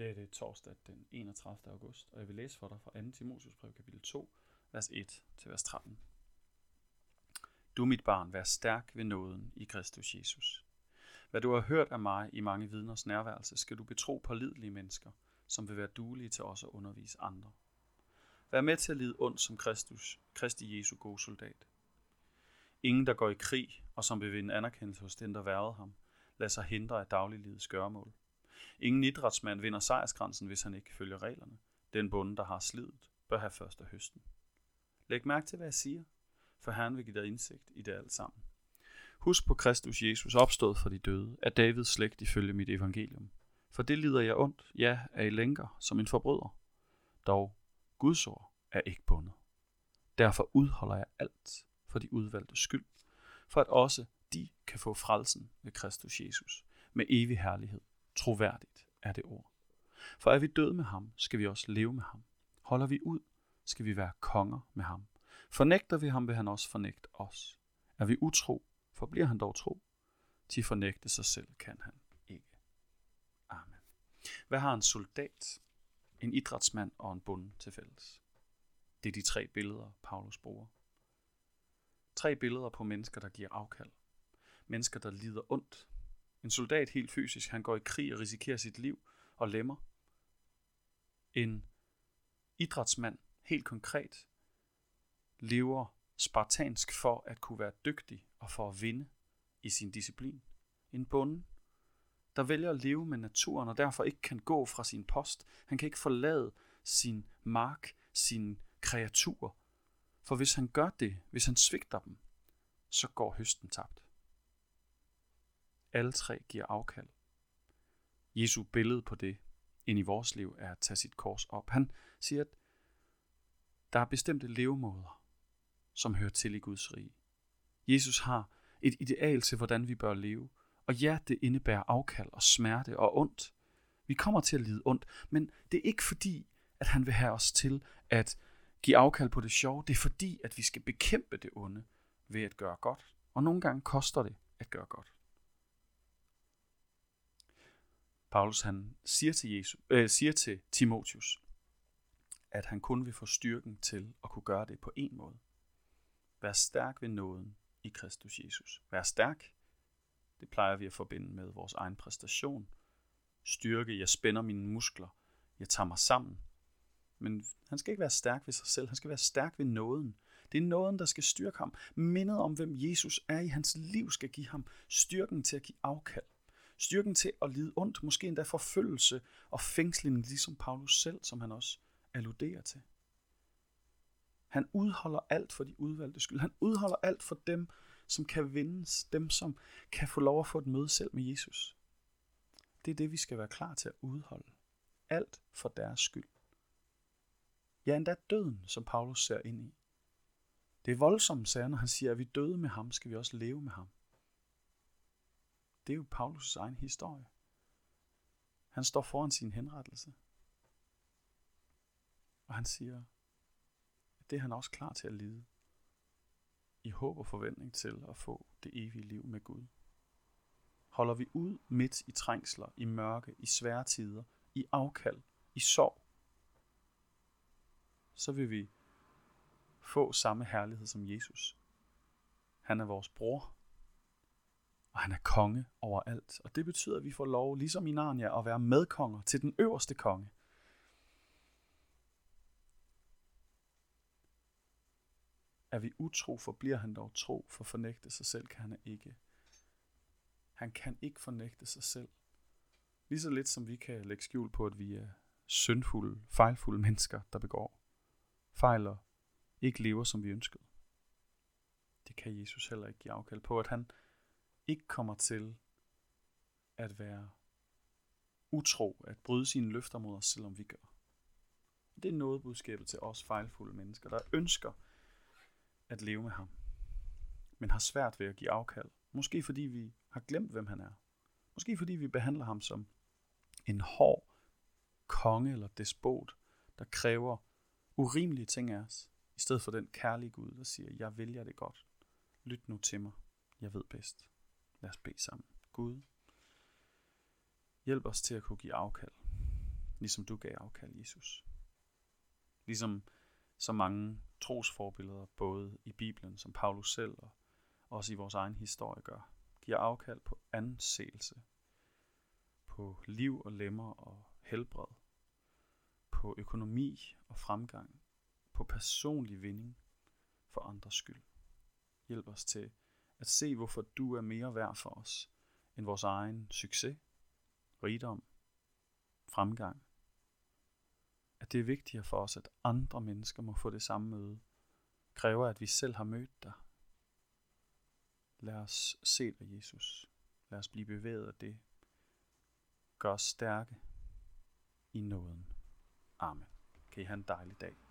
dag det er torsdag den 31. august, og jeg vil læse for dig fra 2. Timotius brev kapitel 2, vers 1 til vers 13. Du, mit barn, vær stærk ved nåden i Kristus Jesus. Hvad du har hørt af mig i mange vidners nærværelse, skal du betro på lidlige mennesker, som vil være duelige til også at undervise andre. Vær med til at lide ondt som Kristus, Kristi Jesu gode soldat. Ingen, der går i krig, og som vil vinde anerkendelse hos den, der værede ham, lader sig hindre af dagliglivets gørmål. Ingen idrætsmand vinder sejrsgrænsen, hvis han ikke følger reglerne. Den bonde, der har slidet, bør have først af høsten. Læg mærke til, hvad jeg siger, for Herren vil give dig indsigt i det alt sammen. Husk på Kristus Jesus opstået fra de døde, af Davids slægt ifølge mit evangelium. For det lider jeg ondt, ja, er I lænker som en forbryder. Dog, Guds ord er ikke bundet. Derfor udholder jeg alt for de udvalgte skyld, for at også de kan få frelsen ved Kristus Jesus med evig herlighed. Troværdigt er det ord. For er vi døde med ham, skal vi også leve med ham. Holder vi ud, skal vi være konger med ham. Fornægter vi ham, vil han også fornægte os. Er vi utro, forbliver han dog tro. Til fornægte sig selv kan han ikke. Amen. Hvad har en soldat, en idrætsmand og en bonde til fælles? Det er de tre billeder, Paulus bruger. Tre billeder på mennesker, der giver afkald. Mennesker, der lider ondt. En soldat helt fysisk, han går i krig og risikerer sit liv og lemmer. En idrætsmand, helt konkret, lever spartansk for at kunne være dygtig og for at vinde i sin disciplin. En bonde, der vælger at leve med naturen og derfor ikke kan gå fra sin post. Han kan ikke forlade sin mark, sin kreatur. For hvis han gør det, hvis han svigter dem, så går høsten tabt. Alle tre giver afkald. Jesu billede på det ind i vores liv er at tage sit kors op. Han siger, at der er bestemte levemåder, som hører til i Guds rige. Jesus har et ideal til, hvordan vi bør leve. Og ja, det indebærer afkald og smerte og ondt. Vi kommer til at lide ondt, men det er ikke fordi, at han vil have os til at give afkald på det sjove. Det er fordi, at vi skal bekæmpe det onde ved at gøre godt. Og nogle gange koster det at gøre godt. Paulus han siger til, Jesus, øh, siger til Timotius, at han kun vil få styrken til at kunne gøre det på en måde. Vær stærk ved nåden i Kristus Jesus. Vær stærk. Det plejer vi at forbinde med vores egen præstation. Styrke, jeg spænder mine muskler. Jeg tager mig sammen. Men han skal ikke være stærk ved sig selv. Han skal være stærk ved nåden. Det er nåden, der skal styrke ham. Mindet om, hvem Jesus er i hans liv, skal give ham styrken til at give afkald. Styrken til at lide ondt, måske endda forfølgelse og fængsling, ligesom Paulus selv, som han også alluderer til. Han udholder alt for de udvalgte skyld. Han udholder alt for dem, som kan vindes, dem som kan få lov at få et møde selv med Jesus. Det er det, vi skal være klar til at udholde. Alt for deres skyld. Ja, endda døden, som Paulus ser ind i. Det er voldsomt, sagde når han siger, at vi døde med ham, skal vi også leve med ham. Det er jo Paulus' egen historie. Han står foran sin henrettelse. Og han siger, at det er han også klar til at lide. I håb og forventning til at få det evige liv med Gud. Holder vi ud midt i trængsler, i mørke, i svære tider, i afkald, i sorg, så vil vi få samme herlighed som Jesus. Han er vores bror, og han er konge over alt. Og det betyder, at vi får lov, ligesom i Narnia, at være medkonger til den øverste konge. Er vi utro, forbliver han dog tro, for fornægte sig selv kan han ikke. Han kan ikke fornægte sig selv. Lige så lidt som vi kan lægge skjul på, at vi er syndfulde, fejlfulde mennesker, der begår fejler, ikke lever, som vi ønskede. Det kan Jesus heller ikke give afkald på, at han ikke kommer til at være utro, at bryde sine løfter mod os, selvom vi gør. Det er noget budskabet til os fejlfulde mennesker, der ønsker at leve med ham, men har svært ved at give afkald. Måske fordi vi har glemt, hvem han er. Måske fordi vi behandler ham som en hård konge eller despot, der kræver urimelige ting af os, i stedet for den kærlige Gud, der siger, jeg vil jer det godt. Lyt nu til mig. Jeg ved bedst. Lad os bede sammen. Gud, hjælp os til at kunne give afkald. ligesom du gav afkald, Jesus. Ligesom så mange trosforbilleder, både i Bibelen, som Paulus selv, og også i vores egen historie gør, giver afkald på anseelse, på liv og lemmer og helbred, på økonomi og fremgang, på personlig vinding for andres skyld. Hjælp os til at se, hvorfor du er mere værd for os end vores egen succes, rigdom, fremgang. At det er vigtigere for os, at andre mennesker må få det samme møde, kræver, at vi selv har mødt dig. Lad os se dig, Jesus. Lad os blive bevæget af det. Gør os stærke i nåden. Amen. Kan I have en dejlig dag.